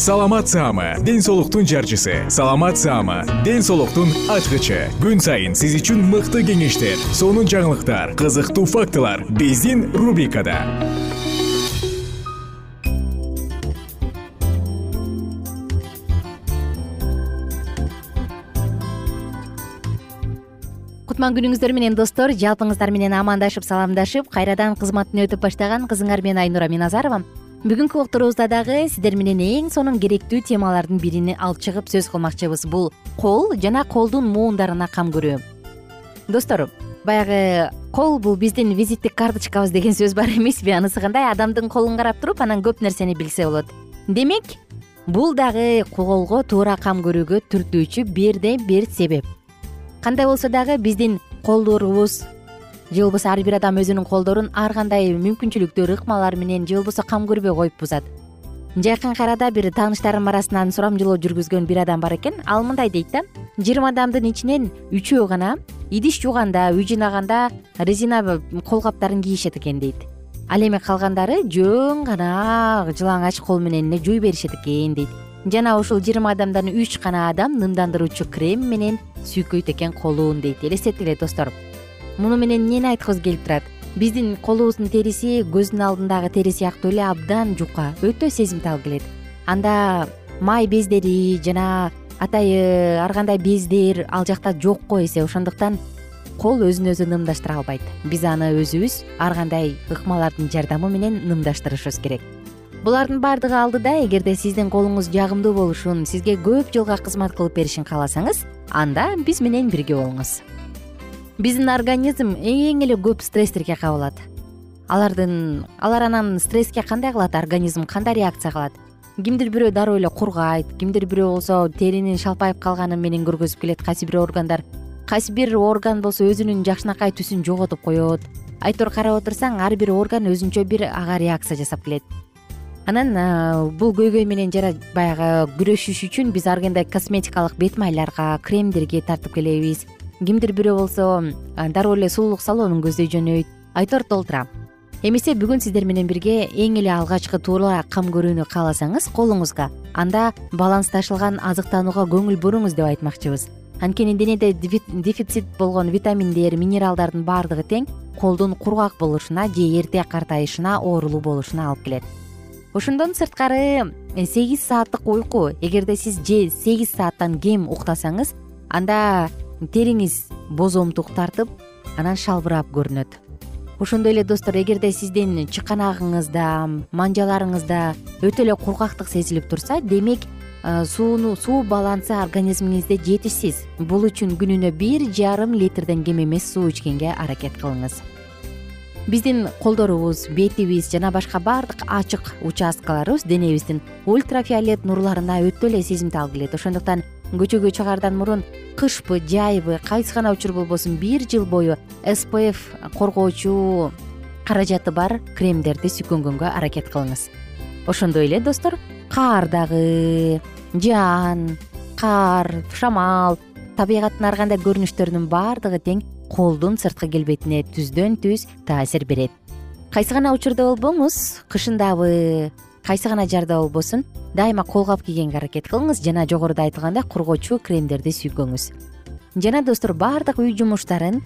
саламат саама ден соолуктун жарчысы. Саламат саама ден соолуктун ачкычы. Күн сайын сиз үчүн мыкты кеңештер сонун жаңылыктар кызыктуу фактылар биздин рубрикада. Кутман күнүңүздөр менен достор жалпыңыздар менен амандашып саламдашып кайрадан кызматына өтүп баштаган кызыңар мен айнура миназарова бүгүнкү уктуруубузда дагы сиздер менен эң сонун керектүү темалардын бирини алып чыгып сөз кылмакчыбыз. Бул кол жана колдун моундарына кам көрүү. Достор баягы кол бул биздин визиттик карточкабыз деген сөз бар эмеспи анысы кандай? Адамдын колун карап туруп анан көп нерсени билсе болот. Демек бул дагы колго туура кам көрүүгө түртүүчү бирден бир себеп. Кандай болсо дагы биздин колдорубуз же болбосо ар бир адам өзүнүн колдорун ар кандай мүмкүнчүлүктөр ыкмалар менен же болбосо кам көрбөй коюп бузат жакынкы арада бир тааныштарым арасынан сурамжылоо жүргүзгөн бир адам бар экен. Ал мындай дейт да. Жыйырма адамдын ичинен үчөө гана идиш жууганда үй жыйнаганда резина кол каптарын кийишет экен дейт. Ал эми калгандары жөн гана жылаңач кол менен эле жууй беришет экен дейт. Жана ушул жыйырма адамдан үч гана адам нымдандыруучу крем менен сүйкөйт экен колун дейт. Элестетели достор муну менен эмнени айткыбыз келип турат? Биздин колубуздун териси көздүн алдындагы тери сыяктуу эле абдан жука өтө сезимтал келет. Анда май бездери жана атайы ар кандай бездер ал жакта жок го эсе. Ошондуктан кол өзүн өзү нымдаштыра албайт. Биз аны өзүбүз ар кандай ыкмалардын жардамы менен нымдаштырышыбыз керек. Булардын баардыгы алдыда эгерде сиздин колуңуз жагымдуу болушун сизге көп жылга кызмат кылып беришин кааласаңыз анда биз менен бирге болуңуз биздин организм эң эле көп стресстерге кабылат. Алардын алар анан стресске кандай кылат? Организм кандай реакция кылат? Кимдир бирөө дароо эле кургайт кимдир бирөө болсо теринин шалпайып калганы менен көргөзүп келет кайсы бир органдар. Кайсы бир орган болсо өзүнүн жакшынакай түсүн жоготуп коет. Айтор карап отурсаң ар бир орган өзүнчө бир ага реакция жасап келет. Анан бул көйгөй менен баягы күрөшүш үчүн биз ар кандай косметикалык бет майларга кремдерге тартып келебиз кимдир бирөө болсо дароо эле сулуулук салонун көздөй жөнөйт. Айтор толтура. Эмесе бүгүн сиздер менен бирге эң эле алгачкы туура кам көрүүнү кааласаңыз колуңузга анда балансташылган азыктанууга көңүл буруңуз деп айтмакчыбыз. Анткени денеде дефицит болгон витаминдер минералдардын баардыгы тең колдун кургак болушуна же эрте картайышына оорулуу болушуна алып келет. Ошондон сырткары э, сегиз сааттык уйку эгерде сиз же сегиз сааттан кем уктасаңыз анда териңиз бозомтук тартып анан шалбырап көрүнөт. Ошондой эле достор эгерде сиздин чыканагыңызда манжаларыңызда өтө эле кургактык сезилип турса демек сууну суу балансы организмиңизде жетишсиз. Бул үчүн күнүнө бир жарым литрден кем эмес суу ичкенге аракет кылыңыз. Биздин колдорубуз бетибиз жана башка баардык ачык участкаларыбыз денебиздин ультрафиолет нурларына өтө эле сезимтал келет ошондуктан көчөгө чыгаардан мурун кышпы жайбы кайсы гана учур болбосун бир жыл бою спф коргоочу каражаты бар кремдерди сүйкөнгөнгө аракет кылыңыз. Ошондой эле достор каар дагы жаан кар шамал табигаттын ар кандай көрүнүштөрүнүн баардыгы тең колдун сырткы келбетине түздөн түз таасир берет. Кайсы гана учурда болбоңуз кышындабы кайсы гана жарда болбосун дайыма кол кап кийгенге аракет кылыңыз жана жогоруда айтылгандай коргоочу кремдерди сүйкөңүз жана достор баардык үй жумуштарын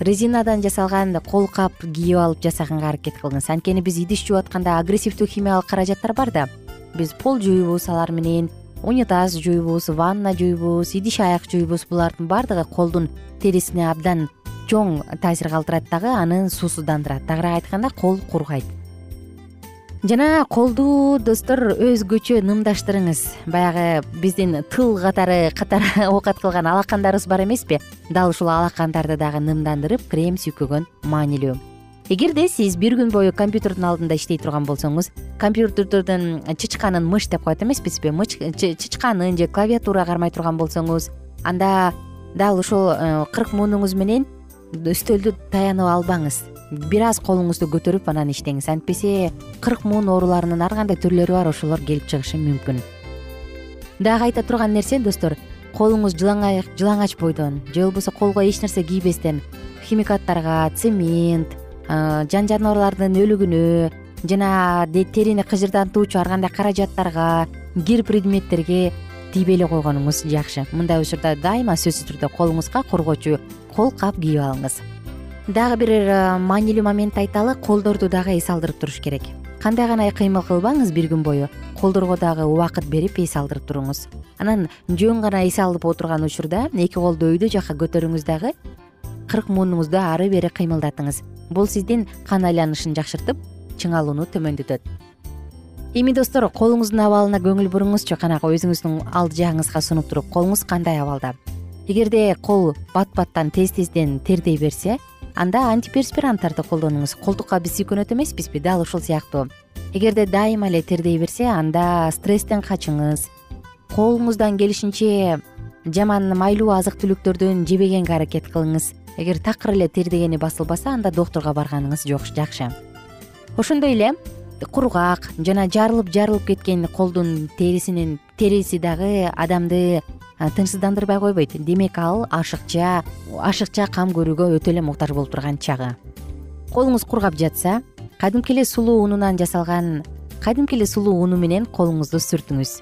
резинадан жасалган кол кап кийип алып жасаганга аракет кылыңыз. Анткени биз идиш жууп атканда агрессивдүү химиялык каражаттар бар да. Биз пол жууйбуз алар менен унитаз жууйбуз ванна жууйбуз идиш аяк жууйбуз булардын баардыгы колдун терисине абдан чоң таасир калтырат дагы аны суусуздандырат. Тагыраак айтканда кол кургайт жана колду достор өзгөчө нымдаштырыңыз. Баягы биздин тыл катары катары оокат кылган алакандарыбыз бар эмеспи? Дал ушул алакандарды дагы нымдандырып крем сүйкөгөн маанилүү. Эгерде сиз бир күн бою компьютердин алдында иштей турган болсоңуз компьютердин чычканын мыш деп коет эмеспизби? Чычканын же клавиатура кармай турган болсоңуз анда дал ушул э, кырк муунуңуз менен үстөлдү таянып албаңыз. Бир аз колуңузду көтөрүп анан иштеңиз. Антпесе кырк муун ооруларынын ар кандай түрлөрү бар ошолор келип чыгышы мүмкүн. Дагы айта турган нерсе достор колуңуз жылаңач бойдон. Же болбосо колго эч нерсе кийбестен. Химикаттарга цемент жан жаныбарлардын өлүгүнө жана терини кыжырдантуучу ар кандай каражаттарга кир предметтерге тийбей эле койгонуңуз жакшы. Мындай учурда дайыма сөзсүз түрдө колуңузга коргоочу кол кап кийип алыңыз. Дагы бир э, маанилүү моментти айталы колдорду дагы эс алдырып туруш керек. Кандай гана кыймыл кылбаңыз бир күн бою колдорго дагы убакыт берип эс алдырып туруңуз. Анан жөн гана эс алып отурган учурда эки колду өйдө жакка көтөрүңүз дагы кырк муунуңузду ары бери кыймылдатыңыз. Бул сиздин кан айланышын жакшыртып чыңалууну төмөндөтөт эми достор колуңуздун абалына көңүл буруңузчу канагы өзүңүздүн алды жагыңызга сунуп туруп колуңуз кандай абалда эгерде кол бат баттан тез тезден тердей берсе анда антиперспиранттарды колдонуңуз колтукка биз сүйкөнөт эмеспизби дал ушул сыяктуу. Эгерде дайыма эле тердей берсе анда стресстен качыңыз. Колуңуздан келишинче жаман майлуу азык түлүктөрдөн жебегенге аракет кылыңыз. Эгер такыр эле тердегени басылбаса анда доктурга барганыңыз жакшы. Ошондой эле кургак жана жарылып жарылып кеткен колдун терисинин териси дагы адамды тынчсыздандырбай койбойт. Демек ал ашыкча ашыкча кам көрүүгө өтө эле муктаж болуп турган чагы. Колуңуз кургап жатса кадимки эле сулуу унунан жасалган кадимки эле сулуу уну менен колуңузду сүртүңүз.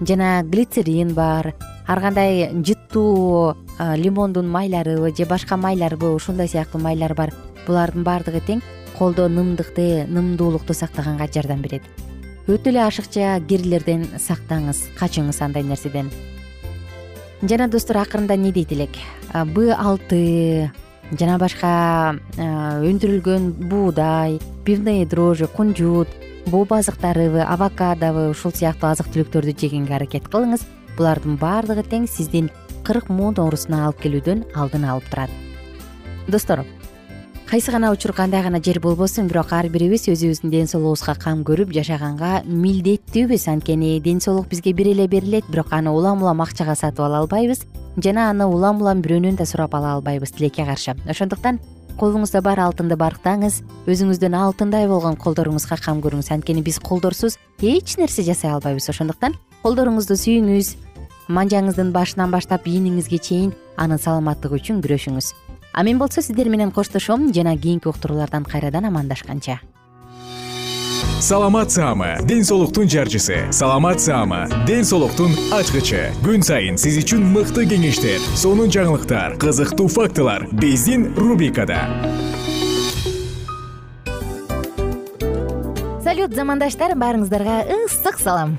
Жана глицерин бар ар кандай жыттуу лимондун майларыбы же башка майларбы ушундай сыяктуу майлар бар. Булардын баардыгы тең колдо нымдыкты нымдуулукту сактаганга жардам берет. Өтө эле ашыкча кирлерден сактаңыз качыңыз андай нерседен жана достор акырында эмне дейт элек б алты жана башка өндүрүлгөн буудай пивные дрожжи кунжут буба азыктарыбы авокадобу ушул сыяктуу азык түлүктөрдү жегенге аракет кылыңыз. Булардын баардыгы тең сиздин кырк муун оорусуна алып келүүдөн алдын алып турат. Достор кайсы гана учур кандай гана жер болбосун бирок ар бирибиз өзүбүздүн ден соолугубузга кам көрүп жашаганга милдеттүүбүз. Анткени ден соолук бизге бир эле берилет бирок аны улам улам акчага сатып ала албайбыз жана аны улам улам бирөөнөн да сурап ала албайбыз тилекке каршы. Ошондуктан колуңузда бар алтынды барктаңыз өзүңүздүн алтындай болгон колдоруңузга кам көрүңүз. Анткени биз колдорсуз эч нерсе жасай албайбыз. Ошондуктан колдоруңузду сүйүңүз манжаңыздын башынан баштап ийниңизге чейин анын саламаттыгы үчүн күрөшүңүз а мен болсо сиздер менен коштошом жана кийинки уктуруулардан кайрадан амандашканча. Саламат саама ден соолуктун жарчысы. Саламат саама ден соолуктун ачкычы. Күн сайын сиз үчүн мыкты кеңештер сонун жаңылыктар кызыктуу фактылар биздин рубрикада. Салют замандаштар баарыңыздарга ысык салам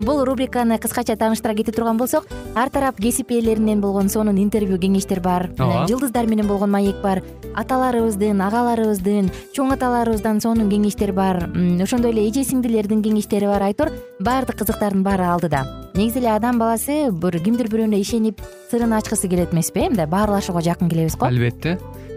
бул рубриканы кыскача тааныштыра кете турган болсок ар тарап кесип ээлеринен болгон сонун интервью кеңештер бар. Ооба. жылдыздар менен болгон маек бар. Аталарыбыздын агаларыбыздын чоң аталарыбыздан сонун кеңештер бар. Ошондой эле эже сиңдилердин кеңештери бар. Айтор баардык кызыктардын баары алдыда. Негизи эле адам баласы бир кимдир бирөөнө ишенип сырын ачкысы келет эмеспи э мындай баарлашууга жакын келебиз го. Албетте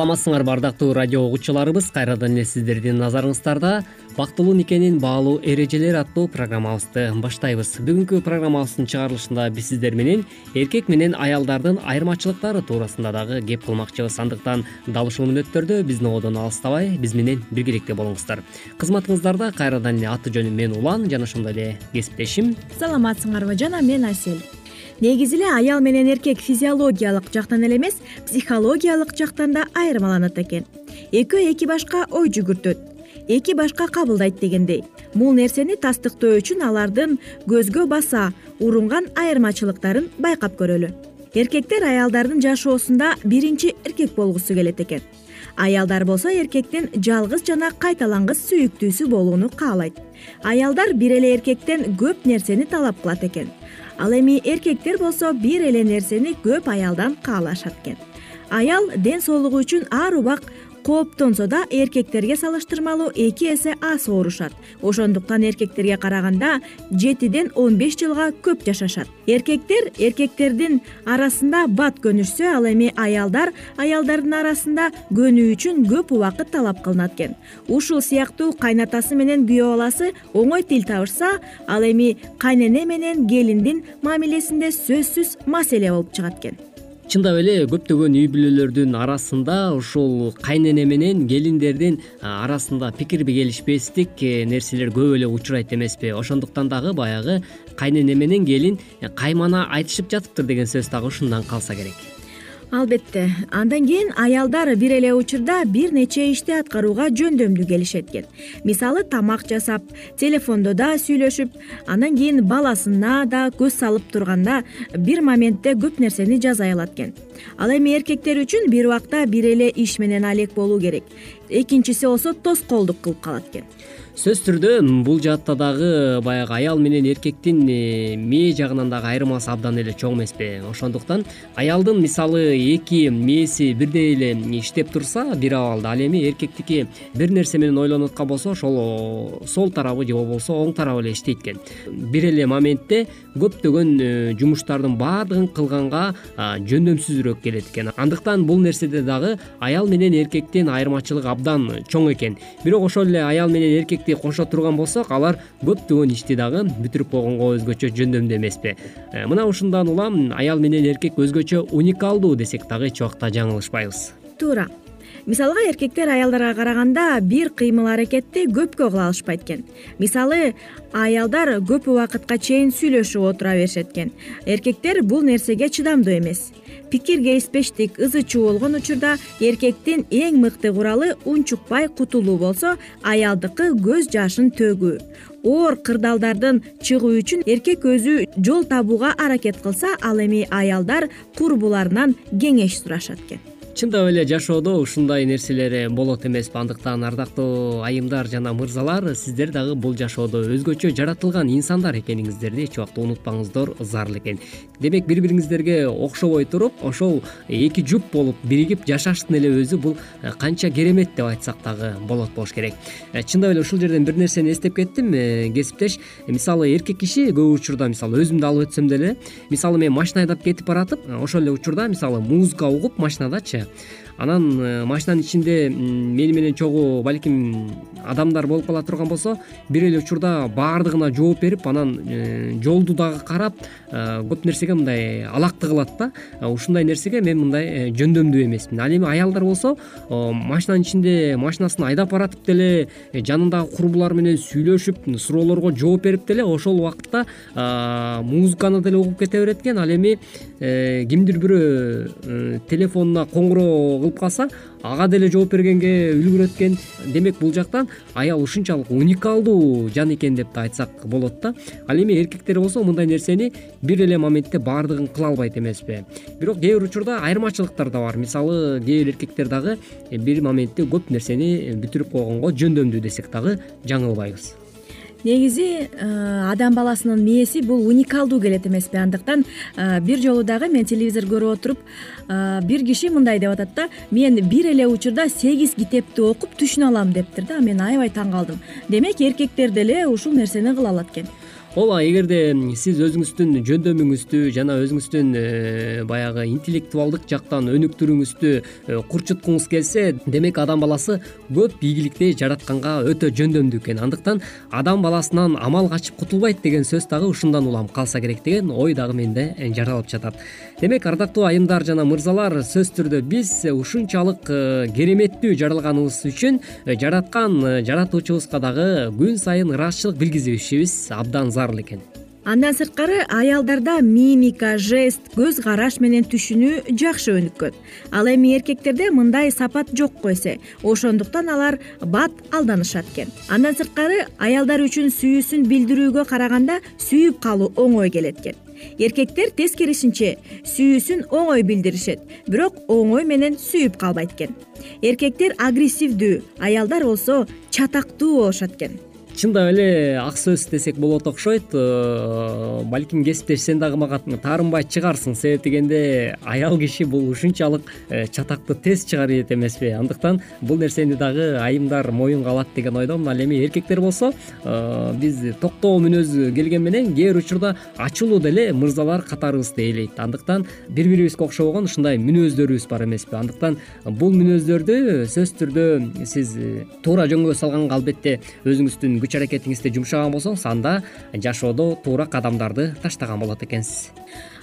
саламатсыңарбы ардактуу радио угуучуларыбыз. Кайрадан эле сиздердин назарыңыздарда бактылуу никенин баалуу эрежелери аттуу программабызды баштайбыз. Бүгүнкү программабыздын чыгарылышында биз сиздер менен эркек менен аялдардын айырмачылыктары туурасында дагы кеп кылмакчыбыз. Андыктан дал ушул мүнөттөрдө биздин ободон алыстабай биз менен биргеликте болуңуздар. Кызматыңыздарда кайрадан эле аты жөнүм мен улан жана ошондой эле кесиптешим. Саламатсыңарбы жана мен асель негизи эле аял менен эркек физиологиялык жактан эле эмес психологиялык жактан да айырмаланат экен. Экөө эки башка ой жүгүртөт. Эки башка кабылдайт дегендей. Бул нерсени тастыктоо үчүн алардын көзгө баса урунган айырмачылыктарын байкап көрөлү. Эркектер аялдардын жашоосунда биринчи эркек болгусу келет экен. Аялдар болсо эркектин жалгыз жана кайталангыс сүйүктүүсү болууну каалайт. Аялдар бир эле эркектен көп нерсени талап кылат экен ал эми эркектер болсо бир эле нерсени көп аялдан каалашат экен. Аял ден соолугу үчүн ар убак кооптонсо да эркектерге салыштырмалуу эки эсе аз оорушат. Ошондуктан эркектерге караганда жетиден он беш жылга көп жашашат. Эркектер эркектердин арасында бат көнүшсө ал эми аялдар аялдардын арасында көнүү үчүн көп убакыт талап кылынат экен. Ушул сыяктуу кайнатасы менен күйөө баласы оңой тил табышса ал эми кайнене менен келиндин мамилесинде сөзсүз маселе болуп чыгат экен чындап эле көптөгөн үй бүлөлөрдүн арасында ушул кайнене менен келиндердин арасында пикирби келишпестик э, нерселер көп эле учурайт эмеспи. Ошондуктан дагы баягы кайнене менен келин э, каймана айтышып жатыптыр деген сөз дагы ушундан калса керек албетте. Андан кийин аялдар бир эле учурда бир нече ишти аткарууга жөндөмдүү келишет экен мисалы тамак жасап телефондо да сүйлөшүп андан кийин баласына да көз салып турганда бир моментте көп нерсени жасай алат экен ал эми эркектер үчүн бир убакта бир эле иш менен алек болуу керек. Экинчиси болсо тоскоолдук кылып калат экен сөзсүз түрдө бул жаатта дагы баягы аял менен эркектин э, мээ жагынан дагы айырмасы абдан эле чоң эмеспи. Ошондуктан аялдын мисалы эки мээси бирдей эле иштеп турса бир абалда. Ал эми эркектики бир нерсе менен ойлонуп аткан болсо ошол сол тарабы же болбосо оң тарабы эле иштейт экен. Бир эле моментте көптөгөн э, жумуштардын баардыгын кылганга жөндөмсүзүрөөк келет экен. Андыктан бул нерседе дагы аял менен эркектин айырмачылыгы абдан чоң экен. Бирок ошол эле аял менен эркекти кошо турган болсок алар көптөгөн ишти дагы бүтүрүп койгонго өзгөчө жөндөмдүү эмеспи э, мына ушундан улам аял менен эркек өзгөчө уникалдуу десек дагы эч убакта жаңылышпайбыз. Туура мисалга эркектер аялдарга караганда бир кыймыл аракетти көпкө кыла алышпайт экен. Мисалы аялдар көп убакытка чейин сүйлөшүп отура беришет экен. Эркектер бул нерсеге чыдамдуу эмес. Пикир келишпештик ызы чуу болгон учурда эркектин эң мыкты куралы унчукпай кутулуу болсо аялдыкы көз жашын төгүү. Оор кырдаалдардан чыгуу үчүн эркек өзү жол табууга аракет кылса ал эми аялдар курбуларынан кеңеш сурашат экен чындап эле жашоодо ушундай нерселер болот эмеспи андыктан ардактуу айымдар жана мырзалар сиздер дагы бул жашоодо өзгөчө жаратылган инсандар экениңиздерди эч убакта унутпаңыздар зарыл экен. Демек бири бириңиздерге окшобой туруп ошол эки жуп болуп биригип жашаштын эле өзү бул э, канча керемет деп айтсак дагы болот болуш керек. Э, чындап эле ушул жерден бир нерсени эстеп кеттим э, кесиптеш. Мисалы эркек киши көп учурда мисалы өзүмдү алып өтсөм деле мисалы мен машина айдап кетип баратып ошол эле учурда мисалы музыка угуп машинадачы анан э, машинанын ичинде мени менен чогуу балким адамдар болуп кала турган болсо бир эле учурда баардыгына жооп берип анан э, жолду дагы карап э, көп нерсеге мындай алакты кылат да. Ушундай нерсеге мен мындай жөндөмдүү эмесмин ал эми аялдар болсо машинанын ичинде машинасын айдап баратып деле жанындагы курбулары менен сүйлөшүп суроолорго жооп берип деле ошол убакытта музыканы деле угуп кете берет экен. Ал эми кимдир бирөө телефонуна коңгуроо кылып калса ага деле жооп бергенге үлгүрөт экен демек бул жактан аял ушунчалык уникалдуу жан экен деп да айтсак болот да. Ал эми эркектер болсо мындай нерсени бир эле моментте баардыгын кыла албайт эмеспи. Бирок кээ бир учурда айырмачылыктар да бар. Мисалы кээ бир эркектер дагы бир моментте көп нерсени бүтүрүп койгонго жөндөмдүү десек дагы жаңылбайбыз негизи э, адам баласынын мээси бул уникалдуу келет эмеспи. Андыктан э, бир жолу дагы мен телевизор көрүп отуруп э, бир киши мындай деп атат да мен бир эле учурда сегиз китепти окуп түшүнө алам дептир да мен аябай таң калдым. Демек эркектер деле ушул нерсени кыла алат экен ооба эгерде сиз өзүңүздүн жөндөмүңүздү жана өзүңүздүн э, баягы интеллектуалдык жактан өнүктүрүүңүздү э, курчуткуңуз келсе демек адам баласы көп ийгиликти жаратканга өтө жөндөмдүү экен. Андыктан адам баласынан амал качып кутулбайт деген сөз дагы ушундан улам калса керек деген ой дагы менде э, жаралып жатат. Демек ардактуу айымдар жана мырзалар сөзсүз түрдө биз ушунчалык кереметтүү жаралганыбыз үчүн жараткан жаратуучубузга дагы күн сайын ыраазычылык билгизишибиз абдан экен. Андан сырткары аялдарда мимика жест көз караш менен түшүнүү жакшы өнүккөн. Ал эми эркектерде мындай сапат жокко эсе. Ошондуктан алар бат алданышат экен. Андан сырткары аялдар үчүн сүйүүсүн билдирүүгө караганда сүйүп калуу оңой келет экен. Эркектер тескерисинче сүйүүсүн оңой билдиришет бирок оңой менен сүйүп калбайт экен. Эркектер агрессивдүү аялдар болсо чатактуу болушат экен чындап эле ак сөз десек болот окшойт э, балким кесиптеш сен дагы мага таарынбай чыгарсың. Себеп дегенде аял киши бул ушунчалык э, чатакты тез чыгарып ийет эмеспи. Андыктан бул нерсени дагы айымдар моюнга алат деген ойдомун ал эми эркектер болсо э, биз токтоо мүнөз келген менен кээ бир учурда ачуулуу деле мырзалар катарыбызды ээлейт андыктан бири бирибизге окшобогон ушундай мүнөздөрүбүз бар эмеспи. Андыктан бул мүнөздөрдү сөзсүз түрдө сиз туура жөнгө салганга албетте өзүңүздүн күч аракетиңизди жумшаган болсоңуз анда жашоодо туура кадамдарды таштаган болот экенсиз.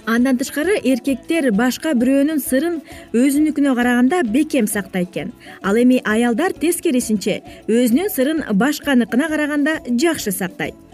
Андан тышкары эркектер башка бирөөнүн сырын өзүнүкүнө караганда бекем сактайт экен. Ал эми аялдар тескерисинче өзүнүн сырын башканыкына караганда жакшы сактайт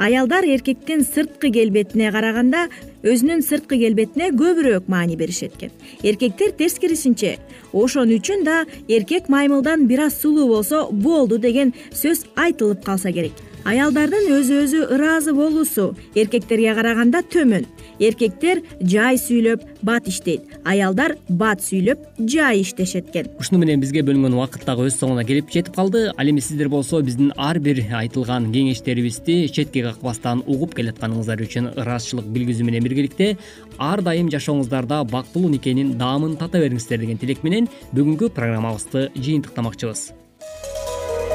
аялдар эркектин сырткы келбетине караганда өзүнүн сырткы келбетине көбүрөөк маани беришет экен эркектер тескерисинче ошон үчүн да эркек маймылдан бир аз сулуу болсо болду деген сөз айтылып калса керек аялдардын өзү өзү ыраазы болуусу. Эркектерге караганда төмөн. Эркектер жай сүйлөп бат иштейт. Аялдар бат сүйлөп жай иштешет экен ушуну менен бизге бөлүнгөн убакыт дагы өз соңуна келип жетип калды. Ал эми сиздер болсо биздин ар бир айтылган кеңештерибизди четке какпастан угуп келатканыңыздар үчүн ыраазычылык билгизүү менен биргеликте ар дайым жашооңуздарда бактылуу никенин даамын тата бериңиздер деген тилек менен бүгүнкү программабызды жыйынтыктамакчыбыз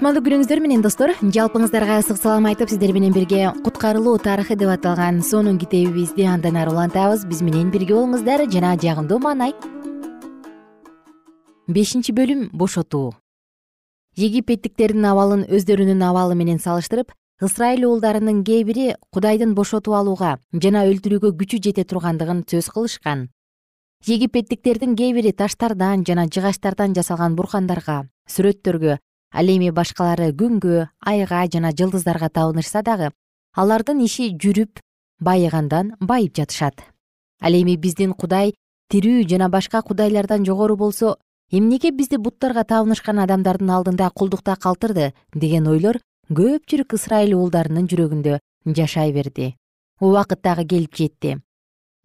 кутмандуу күнүңүздөр менен достор. Жалпыңыздарга ысык салам айтып сиздер менен бирге куткарылуу тарыхы деп аталган сонун китебибизди андан ары улантабыз. Биз менен бирге болуңуздар. Жана жагымдуу маанай. Бешинчи бөлүм бошотуу. Египеттиктердин абалын өздөрүнүн абалы менен салыштырып ысрайыл уулдарынын кээ бири кудайдын бошотуп алууга жана өлтүрүүгө күчү жете тургандыгын сөз кылышкан. Египеттиктердин кээ бири таштардан жана жыгачтардан жасалган буркандарга сүрөттөргө ал эми башкалары күнгө айга жана жылдыздарга табынышса дагы алардын иши жүрүп байыгандан байып жатышат. Ал эми биздин кудай тирүү жана башка кудайлардан жогору болсо эмнеге бизди буттарга табынышкан адамдардын алдында кулдукта калтырды деген ойлор көпчүлүк ысрайыл уулдарынын жүрөгүндө жашай берди. Убакыт дагы келип жетти.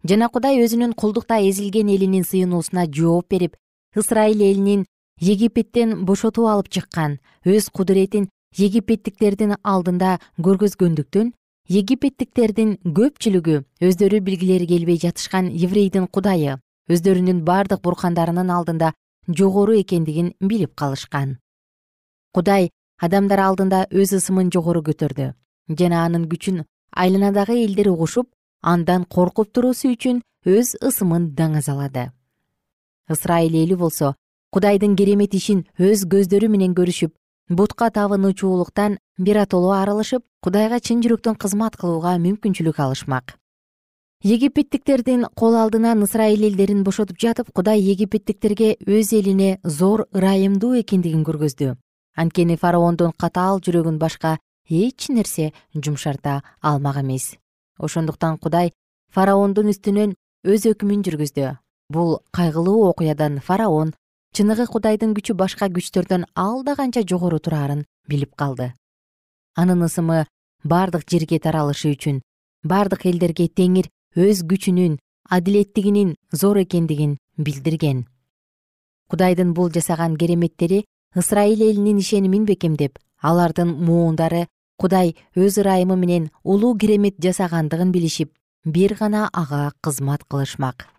Жана кудай өзүнүн кулдукта эзилген элинин сыйынуусуна жооп берип ысрайыл элинин египеттен бошотуп алып чыккан өз кудуретин египеттиктердин алдында көргөзгөндүктөн египеттиктердин көпчүлүгү өздөрү билгилери келбей жатышкан еврейдин кудайы өздөрүнүн бардык буркандарынын алдында жогору экендигин билип калышкан. Кудай адамдар алдында өз ысымын жогору көтөрдү жана анын күчүн айланадагы элдер угушуп андан коркуп туруусу үчүн өз ысымын даңазалады ысрайыл эли болсо кудайдын керемет ишин өз көздөрү менен көрүшүп бутка табынуучулуктан биротоло арылышып кудайга чын жүрөктөн кызмат кылууга мүмкүнчүлүк алышмак. Египеттиктердин кол алдынан ысрайыл элдерин бошотуп жатып кудай египеттиктерге өз элине зор ырайымдуу экендигин көргөздү. Анткени фараондун катаал жүрөгүн башка эч нерсе жумшарта алмак эмес. Ошондуктан кудай фараондун үстүнөн өз өкүмүн жүргүздү бул кайгылуу окуядан фараон чыныгы кудайдын күчү башка күчтөрдөн алда канча жогору тураарын билип калды. Анын ысымы бардык жерге таралышы үчүн бардык элдерге теңир өз күчүнүн адилеттигинин зор экендигин билдирген. Кудайдын бул жасаган кереметтери ысрайыл элинин ишенимин бекемдеп алардын муундары кудай өз ырайымы менен улуу керемет жасагандыгын билишип бир гана ага кызмат кылышмак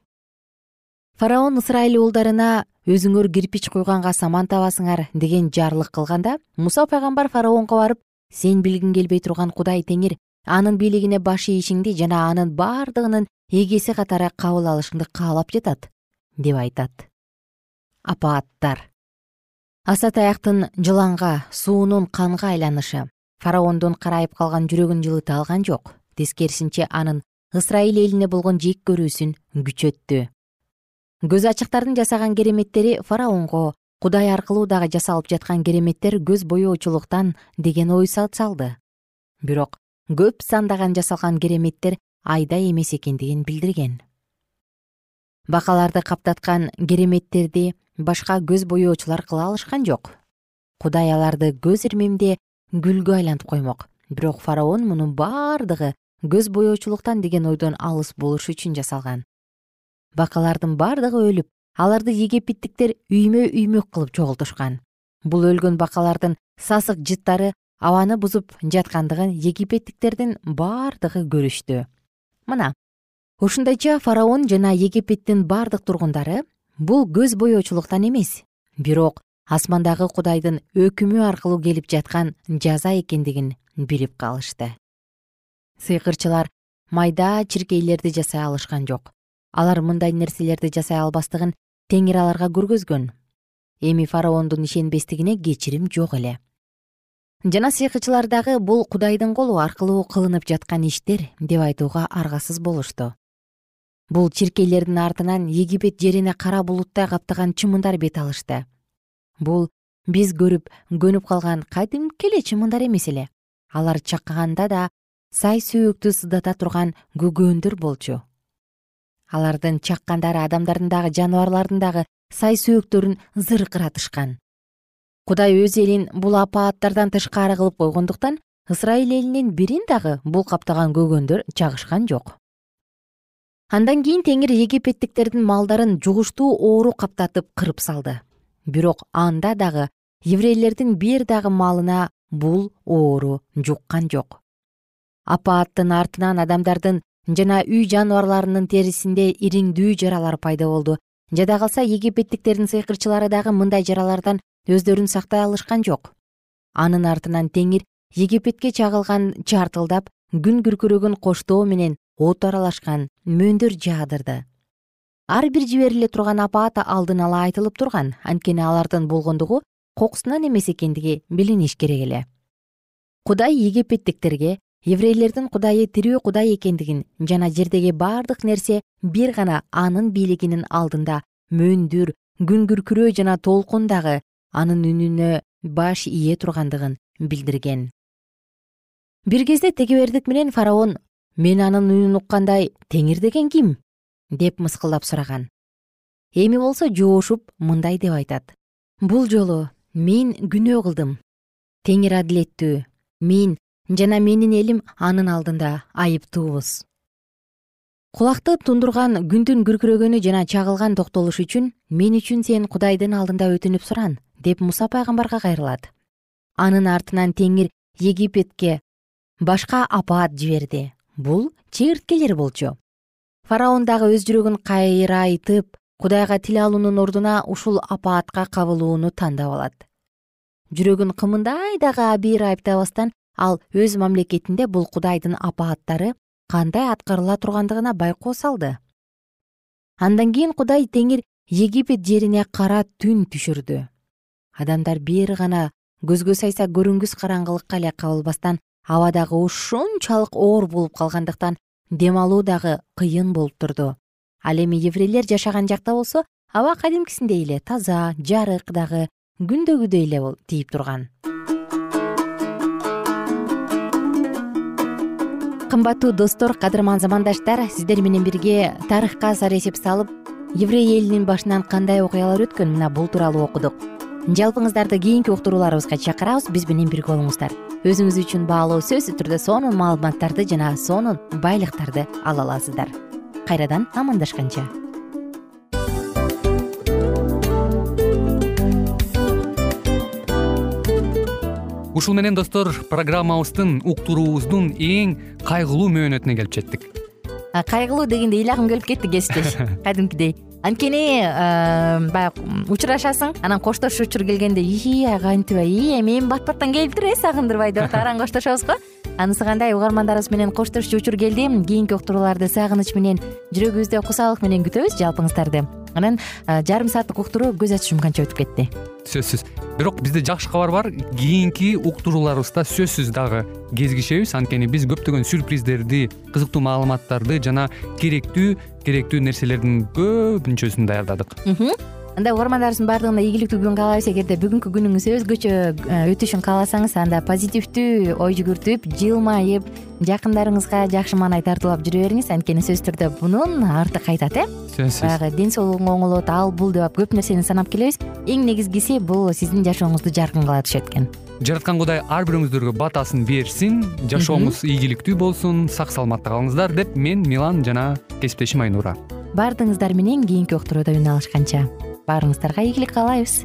фараон ысрайыл уулдарына өзүңөр кирпич куйганга саман табасыңар деген жарлык кылганда муса пайгамбар фараонго барып сен билгиң келбей турган кудай теңир анын бийлигине баш ийишиңди жана анын бардыгынын эгеси катары кабыл алышыңды каалап жатат деп айтат. Апааттар. Аса таяктын жыланга суунун канга айланышы. Фараондун карайып калган жүрөгүн жылыта алган жок. Тескерисинче анын ысрайыл элине болгон жек көрүүсүн күчөттү көз ачыктардын жасаган кереметтери фараонго кудай аркылуу дагы жасалып жаткан кереметтер көз боечулуктан деген ой салды. Бирок көп сандаган жасалган кереметтер айда эмес экендигин билдирген. Бакаларды каптаткан кереметтерди башка көз боечулар кыла алышкан жок. Кудай аларды көз ирмемде гүлгө айлантып коймок. Бирок фараон мунун бардыгы көз боечулуктан деген ойдон алыс болуш үчүн жасалган бакалардын бардыгы өлүп аларды египеттиктер үймө үймөк кылып жоголтушкан бул өлгөн бакалардын сасык жыттары абаны бузуп жаткандыгын египеттиктердин бардыгы көрүштү. Мына ушундайча фараон жана египеттин бардык тургундары бул көз боечулуктан эмес. Бирок асмандагы кудайдын өкүмү аркылуу келип жаткан жаза экендигин билип калышты. Сыйкырчылар майда чиркейлерди жасай алышкан жок алар мындай нерселерди жасай албастыгын теңир аларга көргөзгөн. Эми фараондун ишенбестигине кечирим жок эле. Жана сыйкычылар дагы бул кудайдын колу аркылуу кылынып жаткан иштер деп айтууга аргасыз болушту. Бул чиркейлердин артынан египет жерине кара булуттай каптаган чымындар бет алышты. Бул биз көрүп көнүп калган кадимки эле чымындар эмес эле. Алар чакканда да сай сөөктү сыздата турган көгөндөр болчу алардын чаккандары адамдардын дагы жаныбарлардын дагы сай сөөктөрүн зыркыратышкан. Кудай өз элин бул апааттардан тышкары кылып койгондуктан ысрайыл элинин бирин дагы бул каптаган көгөндөр чагышкан жок. Андан кийин теңир египеттиктердин малдарын жугуштуу оору каптатып кырып салды. Бирок анда дагы еврейлердин бир дагы малына бул оору жуккан жок. Апааттын артынан адамдардын жана үй жаныбарларынын терисинде ириңдүү жаралар пайда болду. Жада калса египеттиктердин сыйкырчылары дагы мындай жаралардан өздөрүн сактай алышкан жок. Анын артынан теңир египетке чагылган чартылдап күн күркүрөгөн коштоо менен от аралашкан мөөндөр жаадырды. Ар бир жибериле турган апаат алдын ала айтылып турган. Анткени алардын болгондугу кокусунан эмес экендиги билиниш керек эле. Кудай египеттиктерге еврейлердин кудайы тирүү кудай экендигин жана жердеги бардык нерсе бир гана анын бийлигинин алдында мөөндөр күн күркүрөө жана толкун дагы анын үнүнө баш ийе тургандыгын билдирген. Бир кезде тегебердик менен фараон мен анын үнүн уккандай теңир деген ким? деп мыскылдап сураган. Эми болсо жоошуп мындай деп айтат. Бул жолу мен күнөө кылдым. Теңир адилеттүү мен жана менин элим анын алдында айыптуубуз кулакты тундурган күндүн күркүрөгөнү жана чагылган токтолуш үчүн мен үчүн сен кудайдын алдында өтүнүп суран деп муса пайгамбарга кайрылат. Анын артынан теңир египетке башка апаат жиберди. Бул чегирткелер болчу. Фараон дагы өз жүрөгүн кайрайтып кудайга тил алуунун ордуна ушул апаатка кабылууну тандап алат. Жүрөгүн кымындай дагы абийир айыптабастан ал өз мамлекетинде бул кудайдын апааттары кандай аткарыла тургандыгына байкоо салды. Андан кийин кудай теңир египет жерине кара түн түшүрдү. Адамдар бир гана көзгө сайса көрүнгүс караңгылыкка эле кабылбастан аба дагы ушунчалык оор болуп калгандыктан дем алуу дагы кыйын болуп турду. Ал эми еврейлер жашаган жакта болсо аба кадимкисиндей эле таза жарык дагы күндөгүдөй эле тийип турган кымбаттуу достор кадырман замандаштар сиздер менен бирге тарыхка сар эсеп салып еврей элинин башынан кандай окуялар өткөн мына бул тууралуу окудук. Жалпыңыздарды кийинки уктурууларыбызга чакырабыз биз менен бирге болуңуздар. Өзүңүз үчүн баалуу сөзсүз түрдө сонун маалыматтарды жана сонун байлыктарды ала аласыздар. Кайрадан амандашканча ушул менен достор программабыздын уктуруубуздун эң кайгылуу мөөнөтүнө келип жеттик. Кайгылуу дегенде ыйлагым келип кетти кесиптеш. Кадимкидей анткени баягы учурашасың анан коштошуу учур келгенде ии кантип ии эми бат баттан келиптир э сагындырбай деп атып араң коштошобуз го анысы кандай угармандарыбыз менен коштошчу учур келди. Кийинки уктурууларды сагыныч менен жүрөгүбүздө кусалык менен күтөбүз жалпыңыздарды. Анан жарым сааттык уктуруу көз ачышым канча өтүп кетти. Сөзсүз. Бирок бизде жакшы кабар бар. Кийинки уктурууларыбызда сөзсүз дагы кезигишебиз. Анткени биз көптөгөн сюрприздерди кызыктуу маалыматтарды жана керектүү керектүү нерселердин көпүнчөсүн даярдадык. Анда угармандарыбыздын баардыгына ийгиликтүү күн каалайбыз. Эгерде бүгүнкү күнүңүз өзгөчө э, өтүшүн кааласаңыз анда позитивдүү ой жүгүртүп жылмайып жакындарыңызга жакшы маанай тартуулап жүрө бериңиз анткени сөзсүз түрдө мунун арты кайтат э? Сөзсүз. Баягы ден соолугуң оңолот ал бул деп көп нерсени санап келебиз. Эң негизгиси бул сиздин жашооңузду жаркын кыла түшөт экен жараткан кудай ар бирөөңүздөргө батасын берсин жашооңуз ийгиликтүү болсун сак саламатта калыңыздар деп мен милан жана кесиптешим айнура. Баардыгыңыздар менен кийинки уктурууда үн алышканча. Баарыңыздарга ийгилик каалайбыз